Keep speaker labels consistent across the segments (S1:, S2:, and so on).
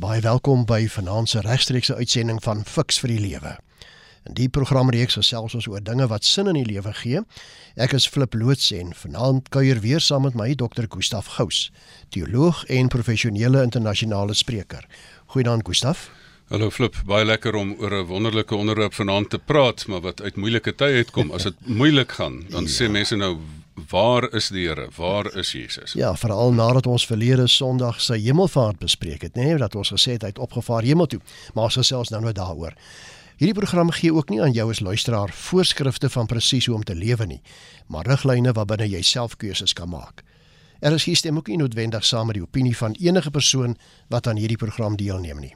S1: baie welkom by vanaand se regstreekse uitsending van Fix vir die Lewe. In die programreeks gesels ons oor dinge wat sin in die lewe gee. Ek is Flip Loots en vanaand kuier weer saam met my Dr. Gustaf Gous, teoloog en professionele internasionale spreker. Goeiedag Gustaf.
S2: Hallo Flip, baie lekker om oor 'n wonderlike onderwerp vanaand te praat, maar wat uit moeilike tye uitkom. As dit moeilik gaan, dan ja. sê mense nou Waar is die Here? Waar is Jesus?
S1: Ja, veral nadat ons verlede Sondag sy hemelvaart bespreek het, nê, nee, dat ons gesê het hy het opgevaar hemel toe. Maar ons gesels nou net daaroor. Hierdie program gee ook nie aan jou as luisteraar voorskrifte van presies hoe om te lewe nie, maar riglyne waarbinne jy self keuses kan maak. Er is hier stem ook nie noodwendig saam met die opinie van enige persoon wat aan hierdie program deelneem nie.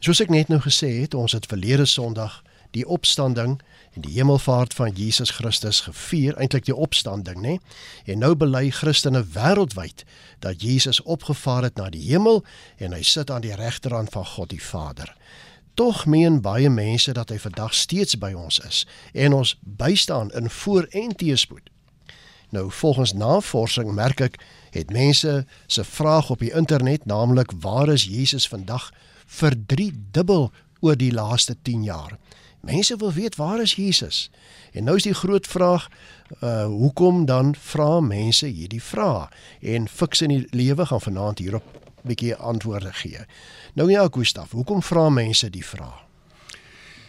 S1: Soos ek net nou gesê het, ons het verlede Sondag die opstanding en die hemelvaart van Jesus Christus gevier, eintlik die opstanding, nê? En nou bely Christene wêreldwyd dat Jesus opgevaar het na die hemel en hy sit aan die regterhand van God die Vader. Tog meen baie mense dat hy vandag steeds by ons is en ons bystaan in voor- en teëspoed. Nou volgens navorsing merk ek het mense se vraag op die internet naamlik waar is Jesus vandag vir 3 dubbel oor die laaste 10 jaar. Mense wil weet waar is Jesus? En nou is die groot vraag, uh hoekom dan vra mense hierdie vrae? En fiks in die lewe gaan vanaand hierop 'n bietjie antwoorde gee. Nou ja, Gustaf, hoekom vra mense die vraag?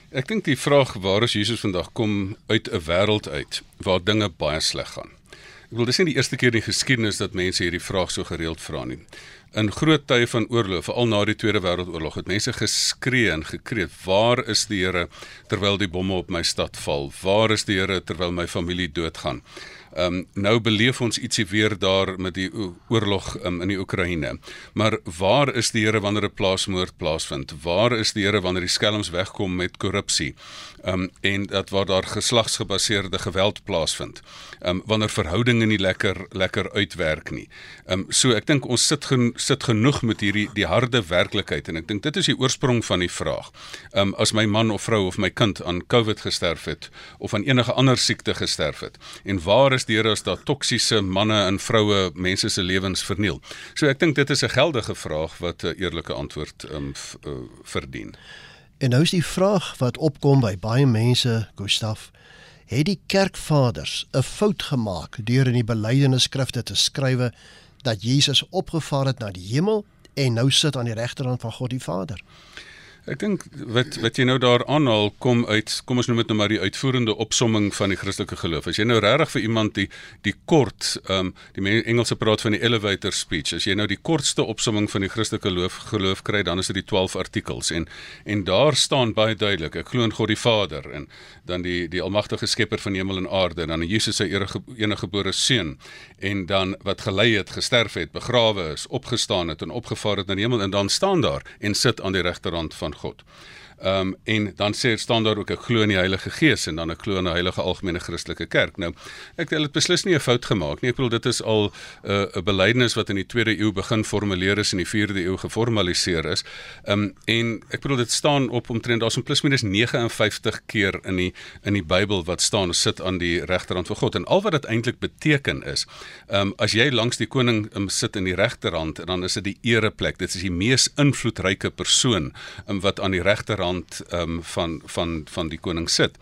S2: Ek dink die vraag waar is Jesus vandag kom uit 'n wêreld uit waar dinge baie sleg gaan. Ek wil dis nie die eerste keer in die geskiedenis dat mense hierdie vraag so gereeld vra nie in groot tye van oorlog, veral na die Tweede Wêreldoorlog, het mense geskree en gekreet: "Waar is die Here terwyl die bomme op my stad val? Waar is die Here terwyl my familie doodgaan?" Ehm um, nou beleef ons ietsie weer daar met die oorlog um, in die Oekraïne. Maar waar is die Here wanneer 'n plaasmoord plaasvind? Waar is die Here wanneer die skelms wegkom met korrupsie? Ehm um, en dat waar daar geslagsgebaseerde geweld plaasvind. Ehm um, wanneer verhoudinge nie lekker lekker uitwerk nie. Ehm um, so ek dink ons sit gen, sit genoeg met hierdie die harde werklikheid en ek dink dit is die oorsprong van die vraag. Ehm um, as my man of vrou of my kind aan COVID gesterf het of aan enige ander siekte gesterf het en waar is die Here as daar toksiese manne en vroue mense se lewens verniel. So ek dink dit is 'n geldige vraag wat 'n eerlike antwoord um, verdien.
S1: En nou is die vraag wat opkom by baie mense, Gustaf, het die kerkvaders 'n fout gemaak deur in die belydenisskrifte te skrywe dat Jesus opgevaar het na die hemel en nou sit aan die regterhand van God die Vader?
S2: Ek dink wat wat jy nou daar aanhaal kom uit kom ons noem dit nou maar die uitvoerende opsomming van die Christelike geloof. As jy nou regtig vir iemand die die kort ehm um, die Engelse praat van die elevator speech. As jy nou die kortste opsomming van die Christelike geloof geloof kry, dan is dit die 12 artikels en en daar staan baie duidelik ek glo in God die Vader en dan die die almagtige skepper van hemel en aarde en dan Jesus se enige gebore seun en dan wat gelei het, gesterf het, begrawe is, opgestaan het en opgevaar het na die hemel en dan staan daar en sit aan die regterhand van God. Ehm um, en dan sê dit staan daar ook ek glo in die Heilige Gees en dan ek glo in 'n heilige algemene Christelike kerk. Nou, ek het beslis nie 'n fout gemaak nie. Ek bedoel dit is al 'n uh, 'n belydenis wat in die 2de eeu begin formuleer is en in die 4de eeu geformaliseer is. Ehm um, en ek bedoel dit staan op omtrent daar's 'n plus minus 59 keer in die in die Bybel wat staan sit aan die regterhand van God en al wat dit eintlik beteken is, ehm um, as jy langs die koning um, sit in die regterhand, dan is dit die ereplek. Dit is die mees invloedryke persoon um, wat aan die regterhand rand um, van van van die koning sit.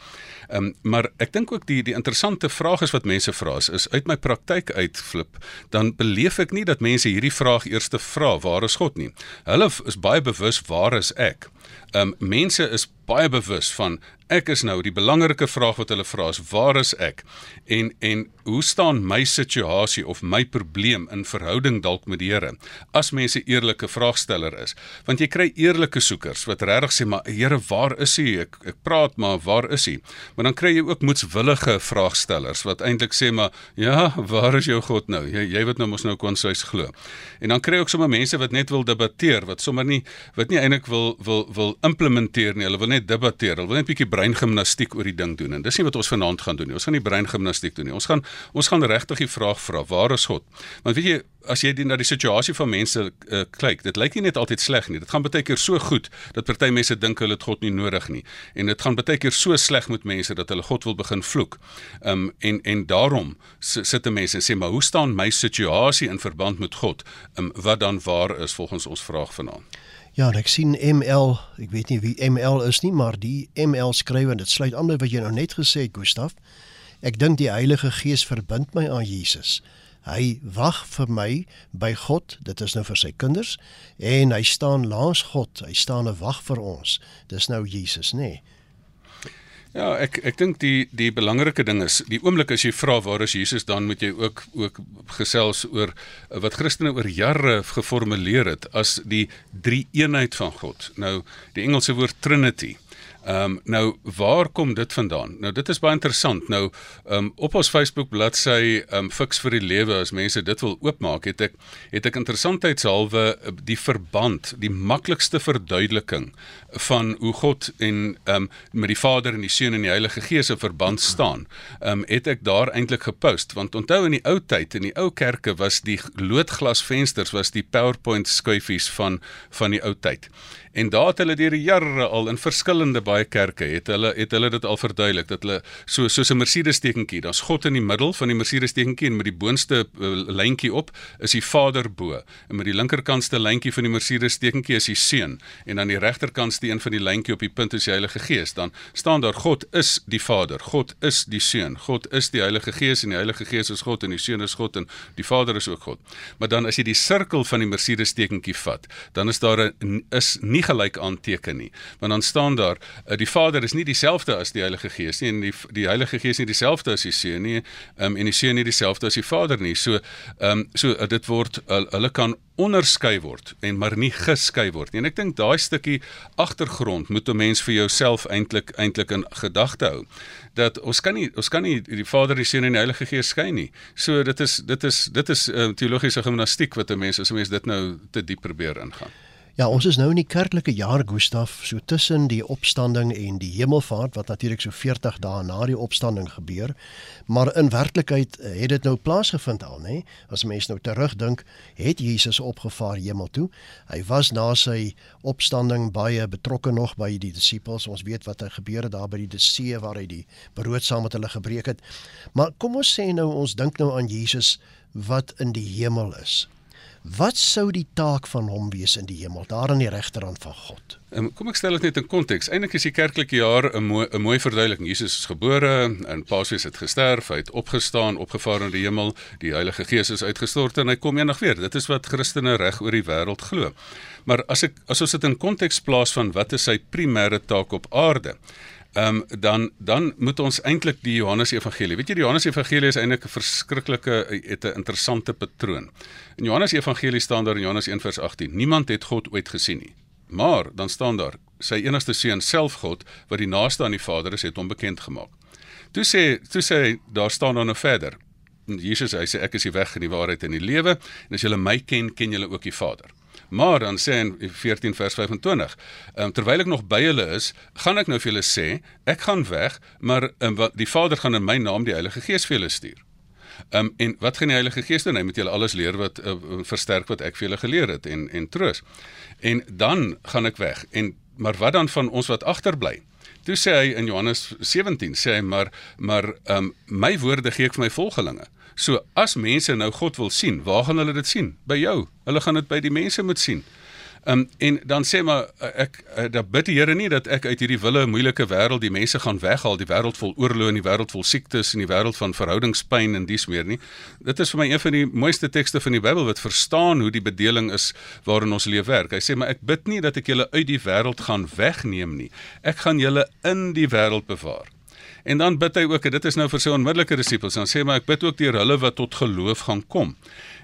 S2: Ehm um, maar ek dink ook die die interessante vraag is wat mense vra is, is uit my praktyk uitflip, dan beleef ek nie dat mense hierdie vraag eers te vra waar is God nie. Hulle is baie bewus waar is ek. Ehm um, mense is baie bewus van ek is nou die belangrike vraag wat hulle vra is waar is ek? En en hoe staan my situasie of my probleem in verhouding dalk met die Here as mense eerlike vraagsteller is? Want jy kry eerlike soekers wat regtig sê maar Here waar is u? Ek ek praat maar waar is u? Maar dan kry jy ook moetswillige vraagstellers wat eintlik sê maar ja waar is jou God nou? Jy jy wat nou mos nou kon sês glo. En dan kry jy ook sommer mense wat net wil debatteer wat sommer nie wat nie eintlik wil wil wil implementeer nie hulle wil net debatteer hulle wil net 'n bietjie breingimnastiek oor die ding doen en dis nie wat ons vanaand gaan doen nie. Ons gaan nie breingimnastiek doen nie. Ons gaan ons gaan regtig die vraag vra, waar is God? Want weet jy, as jy die, na die situasie van mense uh, kyk, dit lyk nie net altyd sleg nie. Dit gaan baie keer so goed dat party mense dink hulle het God nie nodig nie. En dit gaan baie keer so sleg met mense dat hulle God wil begin vloek. Um en en daarom sit mense en sê, "Maar hoe staan my situasie in verband met God?" Um wat dan waar is volgens ons vraag vanaand?
S1: Ja, ek sien ML, ek weet nie wie ML is nie, maar die ML skryf en dit sluit aan by wat jy nou net gesê het, Gustaf. Ek dink die Heilige Gees verbind my aan Jesus. Hy wag vir my by God, dit is nou vir sy kinders en hy staan langs God. Hy staan 'n wag vir ons. Dis nou Jesus, nê? Nee.
S2: Ja, ek ek dink die die belangrike ding is, die oomblik as jy vra waar is Jesus, dan moet jy ook ook gesels oor wat Christene oor jare geformuleer het as die drie eenheid van God. Nou, die Engelse woord Trinity. Ehm um, nou waar kom dit vandaan? Nou dit is baie interessant. Nou ehm um, op ons Facebook bladsy ehm um, Fix vir die lewe as mense dit wil oopmaak, het ek het ek interessantheidshalwe eh, die verband, die maklikste verduideliking van hoe God en ehm um, met die Vader en die Seun en die Heilige Gees in verband staan. Ehm um, het ek daar eintlik gepost want onthou in die ou tyd in die ou kerke was die loodglasvensters was die PowerPoint skuifies van van die ou tyd. En daar het hulle deur die jare al in verskillende baie kerke het hulle het hulle dit al verduidelik dat hulle so soos 'n Mercedes tekentjie, daar's God in die middel van die Mercedes tekentjie en met die boonste uh, lyntjie op is die Vader bo en met die linkerkantste lyntjie van die Mercedes tekentjie is die Seun en aan die regterkantste een van die lyntjie op die punt is die Heilige Gees. Dan staan daar God is die Vader, God is die Seun, God is die Heilige Gees en die Heilige Gees is God en die Seun is God en die Vader is ook God. Maar dan as jy die sirkel van die Mercedes tekentjie vat, dan is daar 'n is nie gelyk aanteken nie. Want dan staan daar uh, die Vader is nie dieselfde as die Heilige Gees nie en die die Heilige Gees nie dieselfde as die Seun nie um, en die Seun nie dieselfde as die Vader nie. So ehm um, so uh, dit word uh, hulle kan onderskei word en maar nie geskei word nie. En ek dink daai stukkie agtergrond moet 'n mens vir jouself eintlik eintlik in gedagte hou dat ons kan nie ons kan nie die Vader, die Seun en die Heilige Gees skei nie. So dit is dit is dit is uh, teologiese gimnastiek wat 'n mens as 'n mens dit nou te diep probeer ingaan.
S1: Ja, ons is nou in die kerklike jaar Gustaf, so tussen die opstanding en die hemelvaart wat natuurlik so 40 dae na die opstanding gebeur. Maar in werklikheid eh, het dit nou plaasgevind al, nê? As mense nou terugdink, het Jesus opgevaar hemel toe. Hy was na sy opstanding baie betrokke nog by die disippels. Ons weet wat het gebeur het daar by die see waar hy die brood saam met hulle gebreek het. Maar kom ons sê nou ons dink nou aan Jesus wat in die hemel is. Wat sou die taak van hom wees in die hemel, daar aan die regterhand van God?
S2: Um, kom ek stel dit net in konteks. Eindelik is die kerklike jaar 'n mooi 'n mooi verduideliking. Jesus is gebore, en Paasfees het gesterf, hy het opgestaan, opgevaar in die hemel, die Heilige Gees is uitgestort en hy kom eendag weer. Dit is wat Christene reg oor die wêreld glo. Maar as ek as ons dit in konteks plaas van wat is sy primêre taak op aarde? Ehm um, dan dan moet ons eintlik die Johannes Evangelie. Weet jy die Johannes Evangelie is eintlik 'n verskriklike het 'n interessante patroon. In Johannes Evangelie staan daar in Johannes 1:18, niemand het God ooit gesien nie. Maar dan staan daar sy enigste seun self God wat die naaste aan die Vader is, het hom bekend gemaak. Toe sê toe sê daar staan dan nou verder. Jesus hy sê ek is die weg en die waarheid en die lewe en as julle my ken, ken julle ook die Vader. Maar dan sê in 14 vers 25, um, terwyl ek nog by hulle is, gaan ek nou vir julle sê, ek gaan weg, maar um, wat die Vader gaan in my naam die Heilige Gees vir julle stuur. Um, en wat gaan die Heilige Gees doen? Hy moet julle alles leer wat uh, versterk wat ek vir julle geleer het en en troos. En dan gaan ek weg. En maar wat dan van ons wat agterbly? Toe sê hy in Johannes 17 sê hy maar maar um, my woorde gee ek vir my volgelinge. So as mense nou God wil sien, waar gaan hulle dit sien? By jou. Hulle gaan dit by die mense moet sien. Um, en dan sê maar eh, ek uh, dat bid die Here nie dat ek uit hierdie wille moeilike wêreld die mense gaan weghaal, die wêreld vol oorlog en die wêreld vol siektes en die wêreld van verhoudingspyn en dies meer nie. Dit is vir my een van die mooiste tekste van die Bybel wat verstaan hoe die bedeling is waarin ons leef werk. Hy sê maar ek bid nie dat ek julle uit die wêreld gaan wegneem nie. Ek gaan julle in die wêreld bewaar. En dan bid hy ook en dit is nou vir sy onmiddellike disippels. Dan sê maar ek bid ook deur hulle wat tot geloof gaan kom.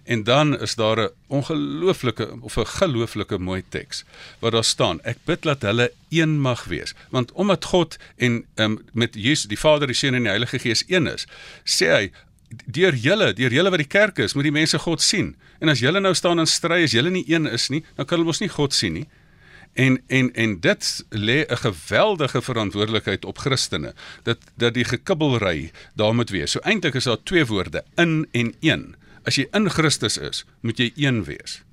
S2: En dan is daar 'n ongelooflike of 'n gelooflike mooi teks waar daar staan: Ek bid dat hulle een mag wees. Want omdat God en um, met Jesus, die Vader, die Seun en die Heilige Gees een is, sê hy deur julle, deur julle wat die kerk is, moet die mense God sien. En as julle nou staan en stry, as julle nie een is nie, dan kan hulle mos nie God sien nie. En en en dit lê 'n geweldige verantwoordelikheid op Christene dat dat die gekibbelry daar moet wees. So eintlik is daar twee woorde, in en een. As jy in Christus is, moet jy een wees.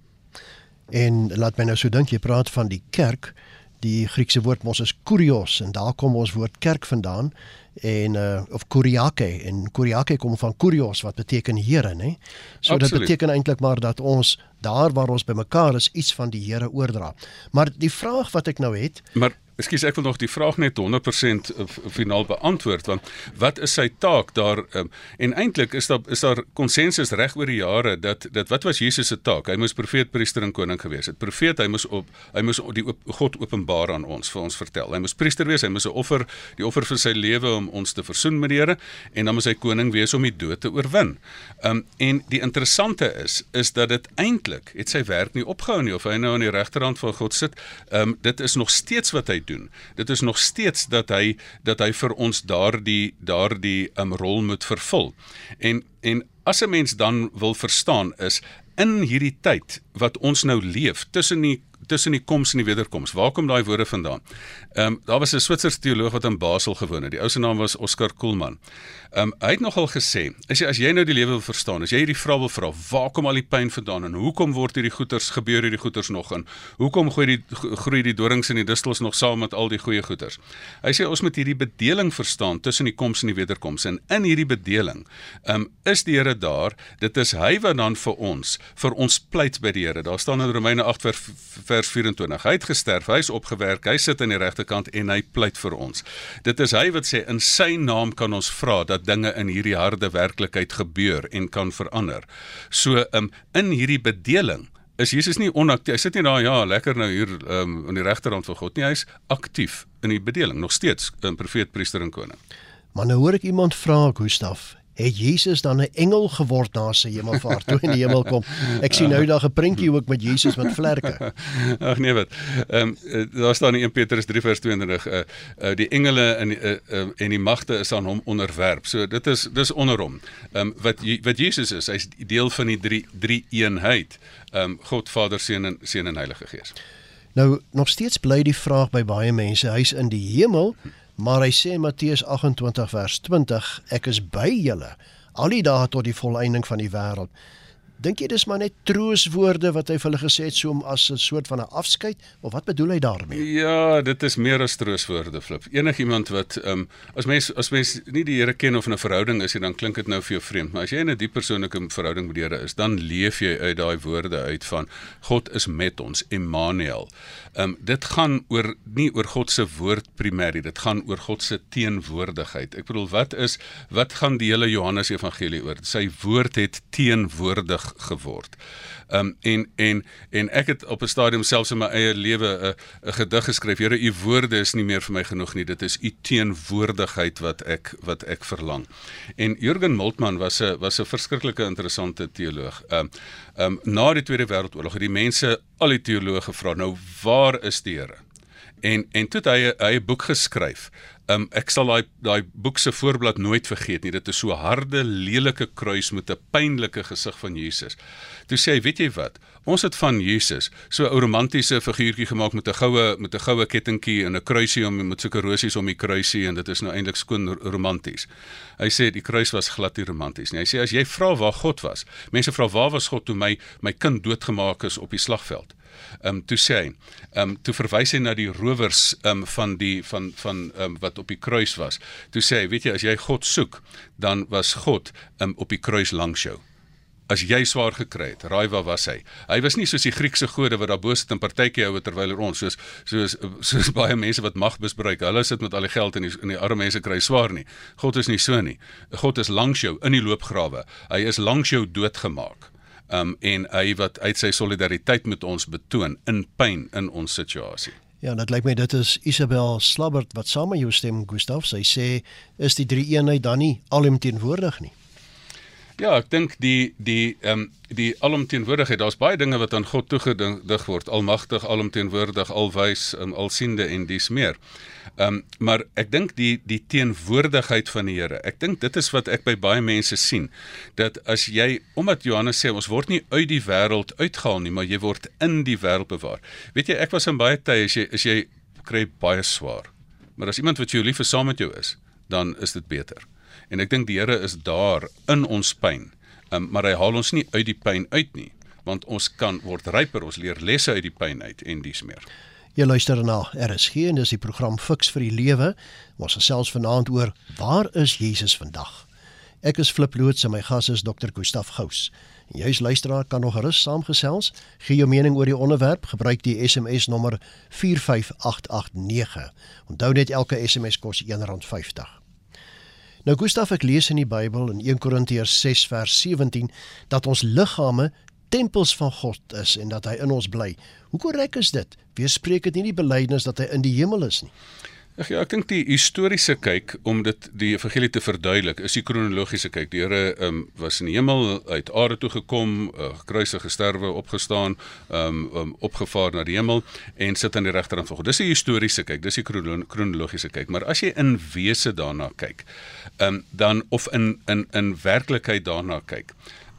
S1: En laat my nou so dink jy praat van die kerk. Die Griekse woord mos is kurios en daar kom ons woord kerk vandaan en uh, of kuriake en kuriake kom van kurios wat beteken Here, nê? So
S2: Absoluut.
S1: dit beteken eintlik maar dat ons daar waar ons bymekaar is iets van die Here oordra. Maar die vraag wat ek nou het,
S2: Maar ekskuus, ek wil nog die vraag net 100% f- finaal beantwoord want wat is sy taak daar um, en eintlik is daar is daar konsensus reg oor die jare dat dat wat was Jesus se taak? Hy moes profeet, priester en koning gewees het. Profeet, hy moes op hy moes die op, God openbaar aan ons vir ons vertel. Hy moes priester wees, hy moes 'n offer, die offer vir sy lewe om ons te versoen met die Here en dan moes hy koning wees om die dood te oorwin. Um en die interessante is is dat dit eintlik het sy werk nie opgehou nie of hy nou aan die regterhand van God sit. Um dit is nog steeds wat hy doen. Dit is nog steeds dat hy dat hy vir ons daardie daardie um rol moet vervul. En en as 'n mens dan wil verstaan is in hierdie tyd wat ons nou leef tussen die tussen die koms en die wederkoms. Waar kom daai woorde vandaan? Ehm um, daar was 'n Switserse teoloog wat in Basel gewoon het. Die ou se naam was Oscar Kuhlman. Ehm um, hy het nogal gesê, as jy as jy nou die lewe wil verstaan, as jy hierdie vraag wil vra, waar kom al die pyn vandaan en hoekom word hierdie goeters gebeur hierdie goeters nog en hoekom gooi die groei die dorings en die distels nog saam met al die goeie goeters? Hy sê ons moet hierdie bedeling verstaan tussen die koms en die wederkoms en in hierdie bedeling ehm um, is die Here daar. Dit is hy wat dan vir ons vir ons pleit by die Here. Daar staan in Romeine 8 vers, vers 24. Hy het gesterf, hy is opgewerk, hy sit aan die regterkant en hy pleit vir ons. Dit is hy wat sê in sy naam kan ons vra dat dinge in hierdie harde werklikheid gebeur en kan verander. So um, in hierdie bedeling is Jesus nie onaktief. Hy sit nie daar ja, lekker nou hier um, aan die regterkant van God nie. Hy's aktief in die bedeling nog steeds 'n profeet, priester en koning.
S1: maar nou hoor ek iemand vra Gustaf, het Jesus dan 'n engel geword na sy hemelvaart toe in die hemel kom? Ek sien nou daar 'n prentjie ook met Jesus met vlerke.
S2: Ag nee wat. Ehm um, daar staan in 1 Petrus 3 vers 22 uh, uh die engele en uh, uh, en die magte is aan hom onderwerp. So dit is dis onder hom. Ehm um, wat wat Jesus is, hy's deel van die drie drie eenheid. Ehm um, God Vader, Seun en Seun en Heilige Gees.
S1: Nou nog steeds bly die vraag by baie mense, hy's in die hemel, maar hy sê in Matteus 28 vers 20, ek is by julle al die dae tot die volëinding van die wêreld. Dink jy dis maar net trooswoorde wat hy vir hulle gesê het so om as 'n soort van 'n afskeid of wat bedoel hy daarmee?
S2: Ja, dit is meer as trooswoorde flip. Enigiemand wat ehm um, as mens as mens nie die Here ken of 'n verhouding is, dan klink dit nou vir jou vreemd, maar as jy in 'n diep persoonlike verhouding met die Here is, dan leef jy uit daai woorde uit van God is met ons, Immanuel. Ehm um, dit gaan oor nie oor God se woord primêr, dit gaan oor God se teenwoordigheid. Ek bedoel, wat is wat gaan die hele Johannes Evangelie oor? Sy woord het teenwoordig geword. Um, en en en ek het op 'n stadium selfs in my eie lewe 'n 'n gedig geskryf. Here, u woorde is nie meer vir my genoeg nie. Dit is u teenwoordigheid wat ek wat ek verlang. En Jürgen Moltmann was 'n was 'n verskriklike interessante teoloog. Um, um, na die Tweede Wêreldoorlog het die mense al die teoloë gevra, nou waar is die Here? En en toe het hy hy 'n boek geskryf. Um ek sal daai daai boek se voorblad nooit vergeet nie. Dit is so harde, lelike kruis met 'n pynlike gesig van Jesus. Toe sê hy, weet jy wat? Ons het van Jesus so 'n romantiese figuurtjie gemaak met 'n goue met 'n goue kettingkie en 'n kruisie om met sulke rosies om die kruisie en dit is nou eintlik skoon romanties. Hy sê die kruis was glad nie romanties nie. Hy sê as jy vra waar God was, mense vra waar was God toe my my kind doodgemaak is op die slagveld? Ehm um, toe sê hy, ehm um, toe verwys hy na die rowers ehm um, van die van van ehm um, wat op die kruis was. Toe sê hy, weet jy, as jy God soek, dan was God ehm um, op die kruis langs jou. As jy swaar gekry het, raai waar was hy? Hy was nie soos die Griekse gode wat daar bo sit en partytjie hou terwyl hulle rond, soos soos soos baie mense wat mag misbruik. Hulle sit met al die geld en die, en die arme mense kry swaar nie. God is nie so nie. God is langs jou in die loopgrawe. Hy is langs jou doodgemaak um, en hy wat uit sy solidariteit met ons betoon in pyn in ons situasie.
S1: Ja, dit lyk my dit is Isabel Slabbert wat saam met jou stem Gustaf. Sy sê is die drie eenheid dan nie alomteenwoordig nie.
S2: Ja, ek dink die die ehm um, die alomteenwoordigheid, daar's baie dinge wat aan God toegedig word, almagtig, alomteenwoordig, alwys, um, alsiende en dis meer. Ehm um, maar ek dink die die teenwoordigheid van die Here. Ek dink dit is wat ek by baie mense sien dat as jy omdat Johannes sê ons word nie uit die wêreld uitgehaal nie, maar jy word in die wêreld bewaar. Weet jy, ek was in baie tye as jy as jy kry baie swaar. Maar as iemand wat jou lief is saam met jou is, dan is dit beter. En ek dink die Here is daar in ons pyn um, maar hy haal ons nie uit die pyn uit nie, want ons kan word ryper, ons leer lesse uit die pyn uit en dis meer.
S1: Jy luister na RSG en dis die program Fix vir die Lewe. Ons gesels vanaand oor waar is Jesus vandag? Ek is Flip Loots en my gas is Dr. Gustaf Gous. En jy as luisteraar kan nog gerus saamgesels. Gee jou mening oor die onderwerp, gebruik die SMS nommer 45889. Onthou net elke SMS kos R1.50. Nou Gustaf ek lees in die Bybel in 1 Korintiërs 6 vers 17 dat ons liggame tempels van God is en dat hy in ons bly. Hoe korrek is dit? Weerspreek dit nie die belydenis dat hy in die hemel is nie?
S2: Ag ja, ek dink die historiese kyk om dit die evangelie te verduidelik, is die kronologiese kyk. Die Here um, was in die hemel uit aarde toe gekom, uh, gekruisig, gesterwe, opgestaan, um, um, opgevaar na die hemel en sit aan die regterhand van God. Dis die historiese kyk, dis die kronologiese kyk. Maar as jy in wese daarna kyk, um, dan of in in in werklikheid daarna kyk,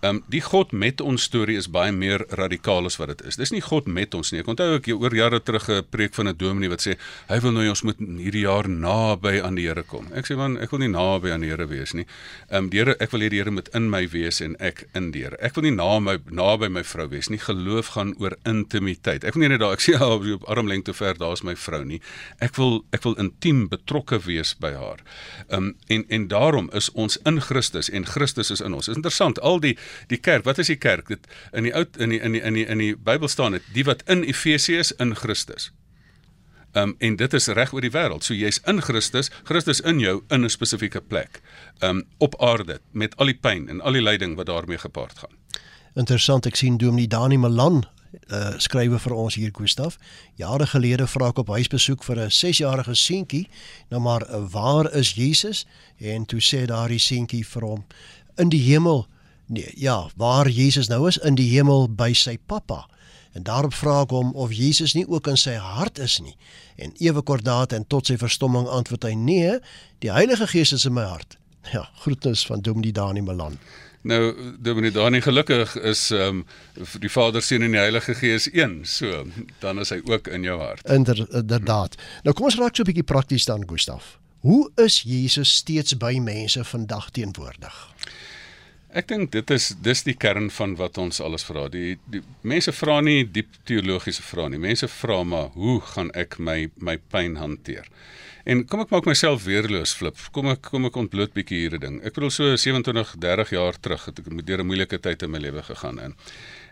S2: Ehm um, die God met ons storie is baie meer radikaal as wat dit is. Dis nie God met ons nie. Ek onthou ek oor jare terug 'n preek van 'n dominee wat sê hy wil nou ons moet hierdie jaar naby aan die Here kom. Ek sê man, ek wil nie naby aan die Here wees nie. Ehm um, die Here, ek wil hê die Here moet in my wees en ek in die Here. Ek wil nie na my naby my vrou wees nie. Geloof gaan oor intimiteit. Ek wil nie net daar ek sê ja, op armlengte ver daar's my vrou nie. Ek wil ek wil intiem betrokke wees by haar. Ehm um, en en daarom is ons in Christus en Christus is in ons. Is interessant al die die kerk, wat is die kerk? Dit in die oud in die in die in die in die Bybel staan dit die wat in Efesië is in Christus. Um en dit is reg oor die wêreld. So jy's in Christus, Christus in jou in 'n spesifieke plek. Um op aarde met al die pyn en al die lyding wat daarmee gepaard gaan.
S1: Interessant, ek sien Dominee Dani Malan uh skrywe vir ons hier Gustaf. Jare gelede vra ek op huisbesoek vir 'n 6-jarige seentjie, nou maar waar is Jesus? En toe sê daardie seentjie vir hom in die hemel Nee, ja, waar Jesus nou is in die hemel by sy pappa. En daarop vra ek hom of Jesus nie ook in sy hart is nie. En ewe kordaat en tot sy verstomming antwoord hy: "Nee, die Heilige Gees is in my hart." Ja, groetnis van Dominee Dani Malan.
S2: Nou Dominee Dani gelukkig is ehm um, die Vader, Seun en die Heilige Gees een. So, dan is hy ook in jou hart.
S1: Inder, inderdaad. Nou kom ons raak so 'n bietjie prakties dan, Gustaf. Hoe is Jesus steeds by mense vandag teenwoordig?
S2: Ek dink dit is dis die kern van wat ons alles vra. Die, die mense vra nie diep teologiese vrae nie. Mense vra maar hoe gaan ek my my pyn hanteer? En kom ek maak myself weerloos flip. Kom ek kom ek ontbloot bietjie hierdie ding. Ek bedoel so 27, 30 jaar terug het ek deur 'n moeilike tyd in my lewe gegaan en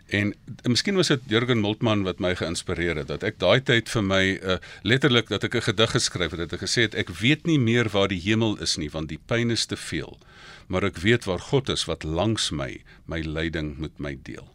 S2: En miskien was dit Jürgen Moltmann wat my geïnspireer het dat ek daai tyd vir my uh, letterlik dat ek 'n gedig geskryf het dat ek gesê het ek weet nie meer waar die hemel is nie want die pyn is te veel maar ek weet waar God is wat langs my my lyding met my deel.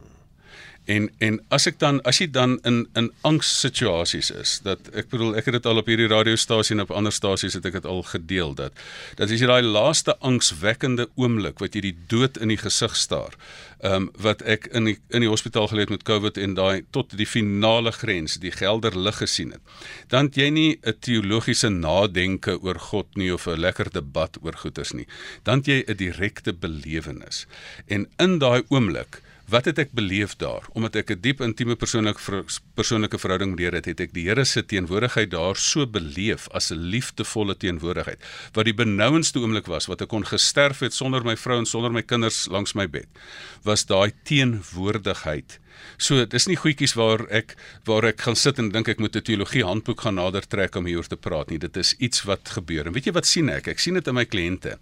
S2: En en as ek dan as jy dan in in angssituasies is, dat ek bedoel ek het dit al op hierdie radiostasie en op ander stasies het ek dit al gedeel dat dat as jy daai laaste angswekkende oomblik wat jy die dood in die gesig staar, ehm um, wat ek in die in die hospitaal geleë het met COVID en daai tot die finale grens, die gelder lig gesien het. Dan jy nie 'n teologiese nadenke oor God nie of 'n lekker debat oor goeters nie. Dan jy 'n direkte belewenis. En in daai oomblik Wat het ek beleef daar? Omdat ek 'n diep intieme persoonlike persoonlike verhouding met die Here het, het ek die Here se teenwoordigheid daar so beleef as 'n liefdevolle teenwoordigheid. Wat die benouendste oomblik was wat ek kon gesterf het sonder my vrou en sonder my kinders langs my bed, was daai teenwoordigheid So dis nie goedjies waar ek waar ek gaan sit en dink ek moet 'n teologie handboek gaan nader trek om hieroor te praat nie. Dit is iets wat gebeur. En weet jy wat sien ek? Ek sien dit in my kliënte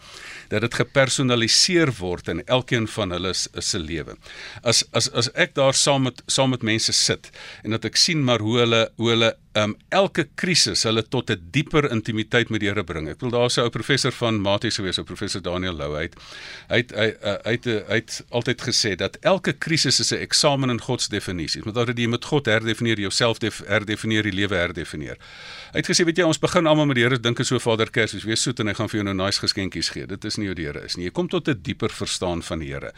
S2: dat dit gepersonaliseer word in elkeen van hulle se lewe. As as as ek daar saam met saam met mense sit en dat ek sien maar hoe hulle hoe hulle um elke krisis hulle tot 'n dieper intimiteit met die Here bring. Ek bedoel daar's 'n ou professor van Maties gewees, ou professor Daniel Lou uit. Hy het hy hy het, hy het altyd gesê dat elke krisis is 'n eksamen in God se definisies. Met ander woorde jy moet God herdefinieer, jouself herdefinieer, die lewe herdefinieer. Hy het gesê weet jy ons begin almal met die Here dink so Vader Kersfees, wees soet en hy gaan vir jou nou nice geskenkies gee. Dit is nie hoe die Here is nie. Jy kom tot 'n dieper verstaan van die Here.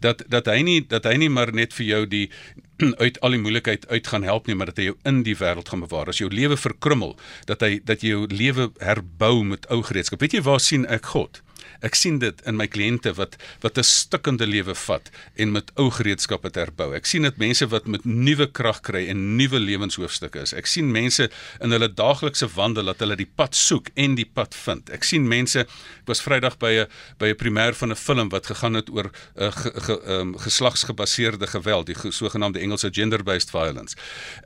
S2: Dat dat hy nie dat hy nie maar net vir jou die uit al die moeilikheid uit gaan help nie, maar dat hy jou in die wêreld gaan bewaar. As jou lewe verkrummel, dat hy dat jy jou lewe herbou met ou gereedskap. Weet jy waar sien ek God? Ek sien dit in my kliënte wat wat 'n stikkende lewe vat en met ou gereedskappe herbou. Ek sien dit mense wat met nuwe krag kry en nuwe lewenshoofstukke is. Ek sien mense in hulle daaglikse wandel dat hulle die pad soek en die pad vind. Ek sien mense ek was Vrydag by 'n by 'n primêr van 'n film wat gegaan het oor 'n uh, ge, ge, um, geslagsgebaseerde geweld, die sogenaamde Engelse gender-based violence.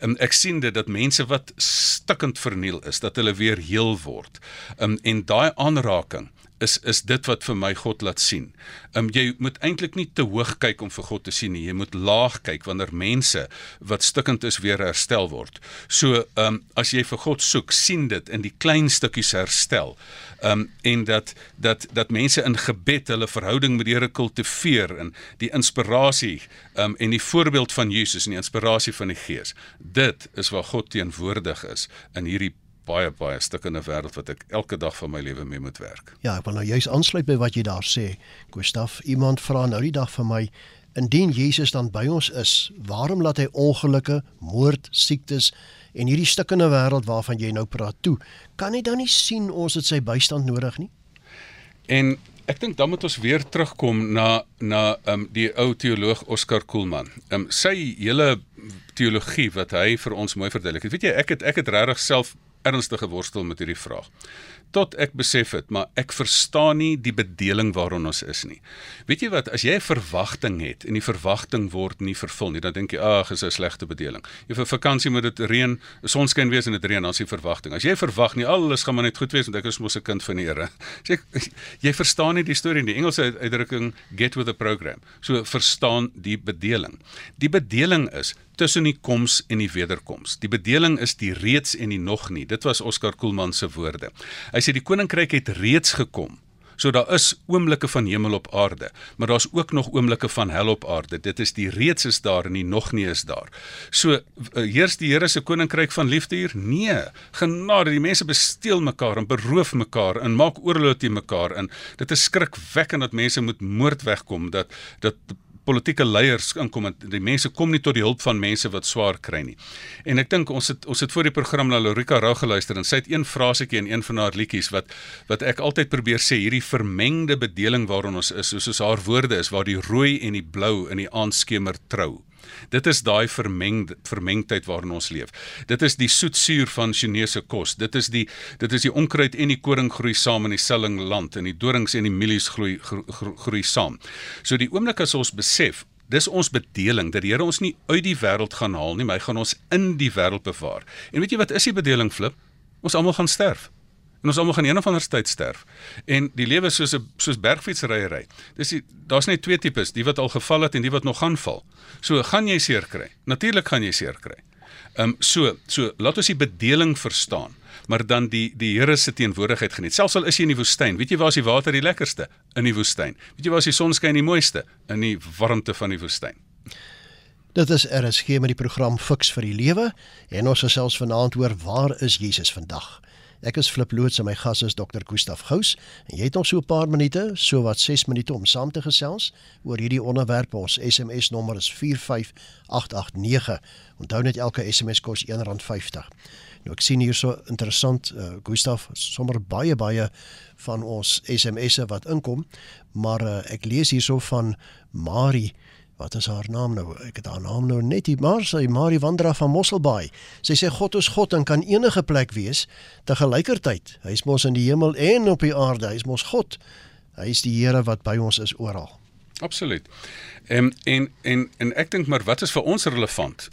S2: Um, ek sien dit dat mense wat stikkend verniel is, dat hulle weer heel word. Um, en daai aanraking is is dit wat vir my God laat sien. Ehm um, jy moet eintlik nie te hoog kyk om vir God te sien nie. Jy moet laag kyk wanneer mense wat stikkend is weer herstel word. So ehm um, as jy vir God soek, sien dit in die klein stukkies herstel. Ehm um, en dat dat dat mense in gebed hulle verhouding met die Here kultiveer en die inspirasie ehm um, en die voorbeeld van Jesus en die inspirasie van die Gees. Dit is waar God teenwoordig is in hierdie baie baie stukkende wêreld wat ek elke dag van my lewe mee moet werk.
S1: Ja, ek wil nou juist aansluit by wat jy daar sê. Gustaf, iemand vra nou die dag vir my, indien Jesus dan by ons is, waarom laat hy ongelukke, moord, siektes en hierdie stukkende wêreld waarvan jy nou praat toe? Kan hy dan nie sien ons het sy bystand nodig nie?
S2: En ek dink dan moet ons weer terugkom na na um die ou teoloog Oscar Kuhlman. Um sy hele teologie wat hy vir ons mooi verduidelik het. Weet jy, ek het ek het regtig self ernstige worstel met hierdie vraag. Tot ek besef het, maar ek verstaan nie die bedeling waaron ons is nie. Weet jy wat, as jy 'n verwagting het en die verwagting word nie vervul nie, dan dink jy, ag, is 'n slegte bedeling. Jy vir vakansie moet dit reën, sonskyn wees en dit reën, dan is die verwagting. As jy verwag nie alles gaan maar net goed wees want ek is mos 'n kind van die Here. Jy jy verstaan nie die storie nie. Die Engelse uitdrukking get with the program. So verstaan die bedeling. Die bedeling is tussen die koms en die wederkoms. Die bedeling is die reeds en die nog nie. Dit was Oscar Kuhlman se woorde. Hy sê die koninkryk het reeds gekom. So daar is oomblikke van hemel op aarde, maar daar's ook nog oomblikke van hel op aarde. Dit is die reeds is daar en die nog nie is daar. So eh, heers die Here se koninkryk van liefde hier? Nee. Genade, die mense besteel mekaar en beroof mekaar en maak oorlog teen mekaar in. Dit is skrikwekkend dat mense moet moord wegkom dat dat politieke leiers inkom en die mense kom nie tot die hulp van mense wat swaar kry nie. En ek dink ons het ons het voor die program na Lorika Rou geluister en sy het een frasetjie in een van haar liedjies wat wat ek altyd probeer sê hierdie vermengde bedeling waarin ons is, soos haar woorde is waar die rooi en die blou in die aandskemer trou. Dit is daai vermeng vermengdheid waarin ons leef. Dit is die soetsuur van Chinese kos. Dit is die dit is die onkruid en die koring groei saam in dieselfde land en die dorings en die mielies groei groei, groei saam. So die oomblik as ons besef Dis ons bedeling dat die Here ons nie uit die wêreld gaan haal nie, maar hy gaan ons in die wêreld bewaar. En weet jy wat is die bedeling flip? Ons almal gaan sterf. En ons almal gaan een of ander tyd sterf. En die lewe is soos 'n soos bergfietsryery. Dis daar's net twee tipes, die wat al geval het en die wat nog gaan val. So, gaan jy seer kry? Natuurlik gaan jy seer kry. Ehm um, so, so laat ons die bedeling verstaan, maar dan die die Here se teenwoordigheid geniet. Selfs al is jy in die woestyn, weet jy waar is die water die lekkerste? In die woestyn. Weet jy waar is die sonskyn die mooiste? In die warmte van die woestyn.
S1: Dit is RSG met die program Fix vir die Lewe en ons gesels vanaand oor waar is Jesus vandag? Ek is Flip Loots en my gas is Dr. Gustaf Gous en jy het nog so 'n paar minute, so wat 6 minute om saam te gesels oor hierdie onderwerp. Ons SMS nommer is 45889. Onthou net elke SMS kos R1.50. Nou ek sien hier so interessant uh, Gustaf sommer baie baie van ons SMS'e wat inkom, maar uh, ek lees hierso van Marie wat is haar naam nou? Ek het haar naam nou net nie, maar sy Marie Wandra van Mosselbaai. Sy sê God is God en kan enige plek wees te gelykertyd. Hy is mos in die hemel en op die aarde. Hy is mos God. Hy is die Here wat by ons is oral.
S2: Absoluut. En en en en ek dink maar wat is vir ons relevant?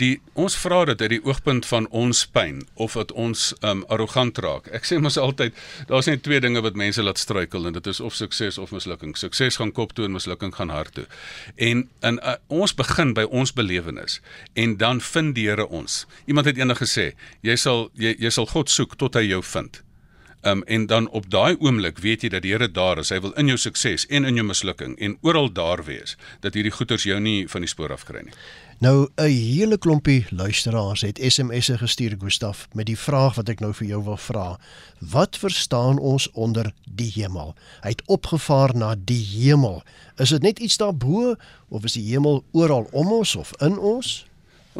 S2: Die ons vra dit uit die oogpunt van ons pyn of dat ons um arrogant raak. Ek sê mos altyd daar's net twee dinge wat mense laat struikel en dit is of sukses of mislukking. Sukses gaan kop toe en mislukking gaan hart toe. En in uh, ons begin by ons belewenis en dan vind die Here ons. Iemand het eendag gesê, jy sal jy, jy sal God soek tot hy jou vind. Um, en dan op daai oomblik weet jy dat die Here daar is. Hy wil in jou sukses en in jou mislukking en oral daar wees dat hierdie goeters jou nie van die spoor af kry nie.
S1: Nou 'n hele klompie luisteraars het SMS'e gestuur Gustaf met die vraag wat ek nou vir jou wil vra. Wat verstaan ons onder die hemel? Hy het opgevaar na die hemel. Is dit net iets daarbo of is die hemel oral om ons of in ons?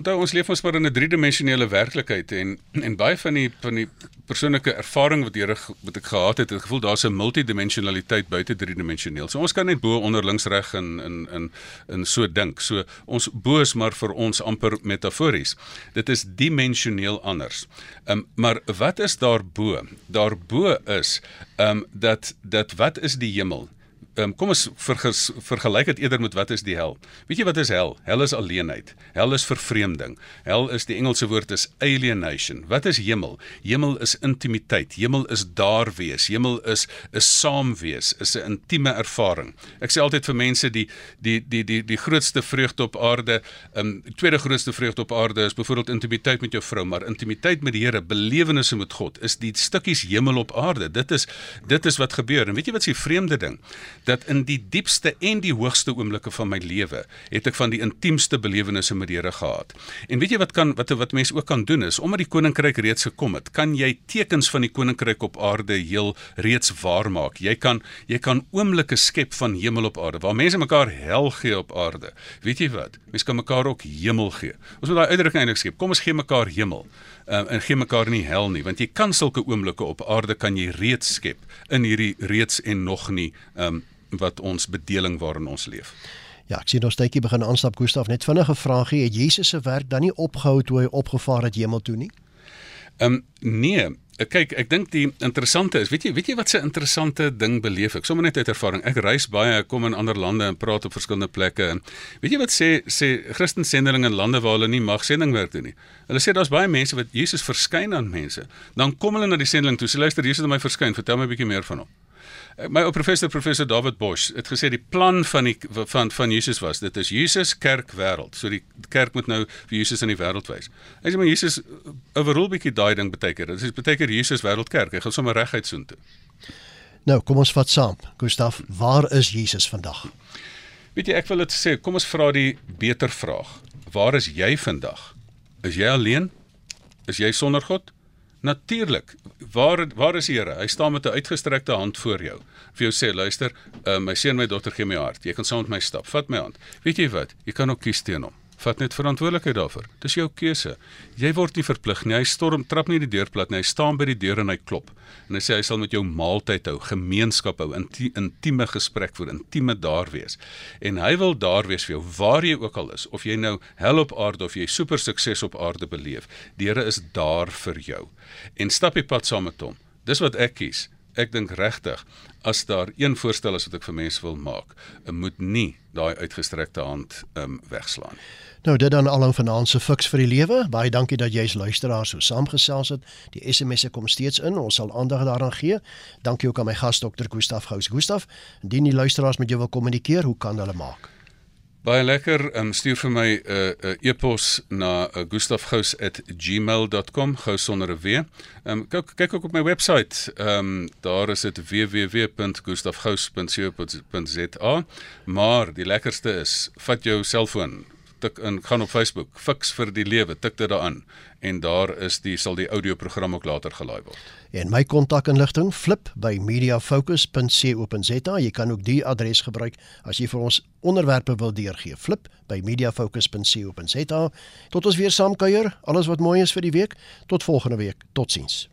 S2: Onthou ons leef ons maar in 'n driedimensionele werklikheid en en baie van die van die persoonlike ervaring wat Here wat ek gehad het, het gevoel daar's 'n multidimensionaliteit buite driedimensioneel. So ons kan net bo onder links reg in in in in so dink. So ons bo is maar vir ons amper metafories. Dit is dimensioneel anders. Ehm um, maar wat is daarbo? Daarbo is ehm um, dat dat wat is die hemel? Um, kom ons verges, vergelyk dit eerder met wat is die hel? Weet jy wat is hel? Hel is alleenheid. Hel is vervreemding. Hel is die Engelse woord is alienation. Wat is hemel? Hemel is intimiteit. Hemel is daar wees. Hemel is is saam wees, is 'n intieme ervaring. Ek sê altyd vir mense die die die die die grootste vreugde op aarde, um tweede grootste vreugde op aarde is byvoorbeeld intimiteit met jou vrou, maar intimiteit met die Here, belewennisse met God is die stukkies hemel op aarde. Dit is dit is wat gebeur. En weet jy wat se vreemde ding? Dat in die diepste en die hoogste oomblikke van my lewe het ek van die intiemste belewennisse met die Here gehad. En weet jy wat kan wat wat mense ook kan doen is omdat die koninkryk reeds gekom het, kan jy tekens van die koninkryk op aarde heel reeds waarmaak. Jy kan jy kan oomblikke skep van hemel op aarde waar mense mekaar hel gee op aarde. Weet jy wat? Mense kan mekaar ook hemel gee. Ons moet daai uitdrukking eintlik skep. Kom ons gee mekaar hemel. Um, en gee mekaar nie hel nie want jy kan sulke oomblikke op aarde kan jy reeds skep in hierdie reeds en nog nie um, wat ons bedeling waarin ons leef.
S1: Ja, ek sien ons tydjie begin aanstap Gustaf net vinnige vraagie, het Jesus se werk dan nie opgehou toe hy opgevaar het hemel toe nie?
S2: Ehm um, nee, kyk, ek dink die interessante is, weet jy, weet jy wat 'n interessante ding beleef ek? Sommige net uit ervaring. Ek reis baie, ek kom in ander lande en praat op verskillende plekke en weet jy wat sê sê Christen sendelinge in lande waar hulle nie mag sendingwerk doen nie. Hulle sê daar's baie mense wat Jesus verskyn aan mense. Dan kom hulle na die sendeling toe. Sê luister, Jesus het my verskyn. Vertel my 'n bietjie meer van hom. My ou professor professor David Bosch het gesê die plan van die van van Jesus was dit is Jesus kerk wêreld. So die kerk moet nou vir Jesus in die wêreld wys. Hy sê maar Jesus overall bietjie daai ding beteken. Dit is beteken Jesus wêreld kerk. Hy gaan sommer reguit soontoe.
S1: Nou, kom ons vat saam. Gustaf, waar is Jesus vandag?
S2: Weet jy, ek wil dit sê, kom ons vra die beter vraag. Waar is jy vandag? Is jy alleen? Is jy sonder God? Natuurlik. Waar waar is die Here? Hy staan met 'n uitgestrekte hand voor jou. Vir jou sê, luister, uh, my seun, my dogter, gee my hart. Jy kan saam met my stap. Vat my hand. Weet jy wat? Jy kan ook kies teen hom. Vat net verantwoordelikheid daarvoor. Dis jou keuse. Jy word nie verplig nie. Hy storm trap nie die deur plat nie. Hy staan by die deur en hy klop. En hy sê hy sal met jou maaltyd hou, gemeenskap hou, intieme gesprek voer, intieme daar wees. En hy wil daar wees vir jou waar jy ook al is, of jy nou hel op aarde of jy super sukses op aarde beleef. Die Here is daar vir jou en stap die pad saam met hom. Dis wat ek kies. Ek dink regtig as daar een voorstel is wat ek vir mense wil maak, moet nie daai uitgestrekte hand um wegslaan.
S1: Nou dit dan alom vanaand se fiks vir die lewe. Baie dankie dat jy as luisteraar so saamgesels het. Die SMS'e kom steeds in. Ons sal aandag daaraan gee. Dankie ook aan my gas dokter Gustaf Gous. Gustaf, indien die luisteraars met jou wil kommunikeer, hoe kan hulle maak?
S2: Baie lekker. Um, stuur vir my 'n uh, uh, e-pos na uh, gustafgous@gmail.com, gous sonder 'n w. Um, kyk kyk ook op my webwerf. Ehm um, daar is dit www.gustafgous.co.za. Maar die lekkerste is, vat jou selfoon, tik in, gaan op Facebook, fiks vir die lewe, tik dit daaraan en daar is die sal die audioprogram ook later gelaai word.
S1: En my kontakinligting flip by mediafocus.co.za. Jy kan ook die adres gebruik as jy vir ons onderwerpe wil deurgee. Flip by mediafocus.co.za. Tot ons weer saam kuier. Alles wat mooi is vir die week. Tot volgende week. Totsiens.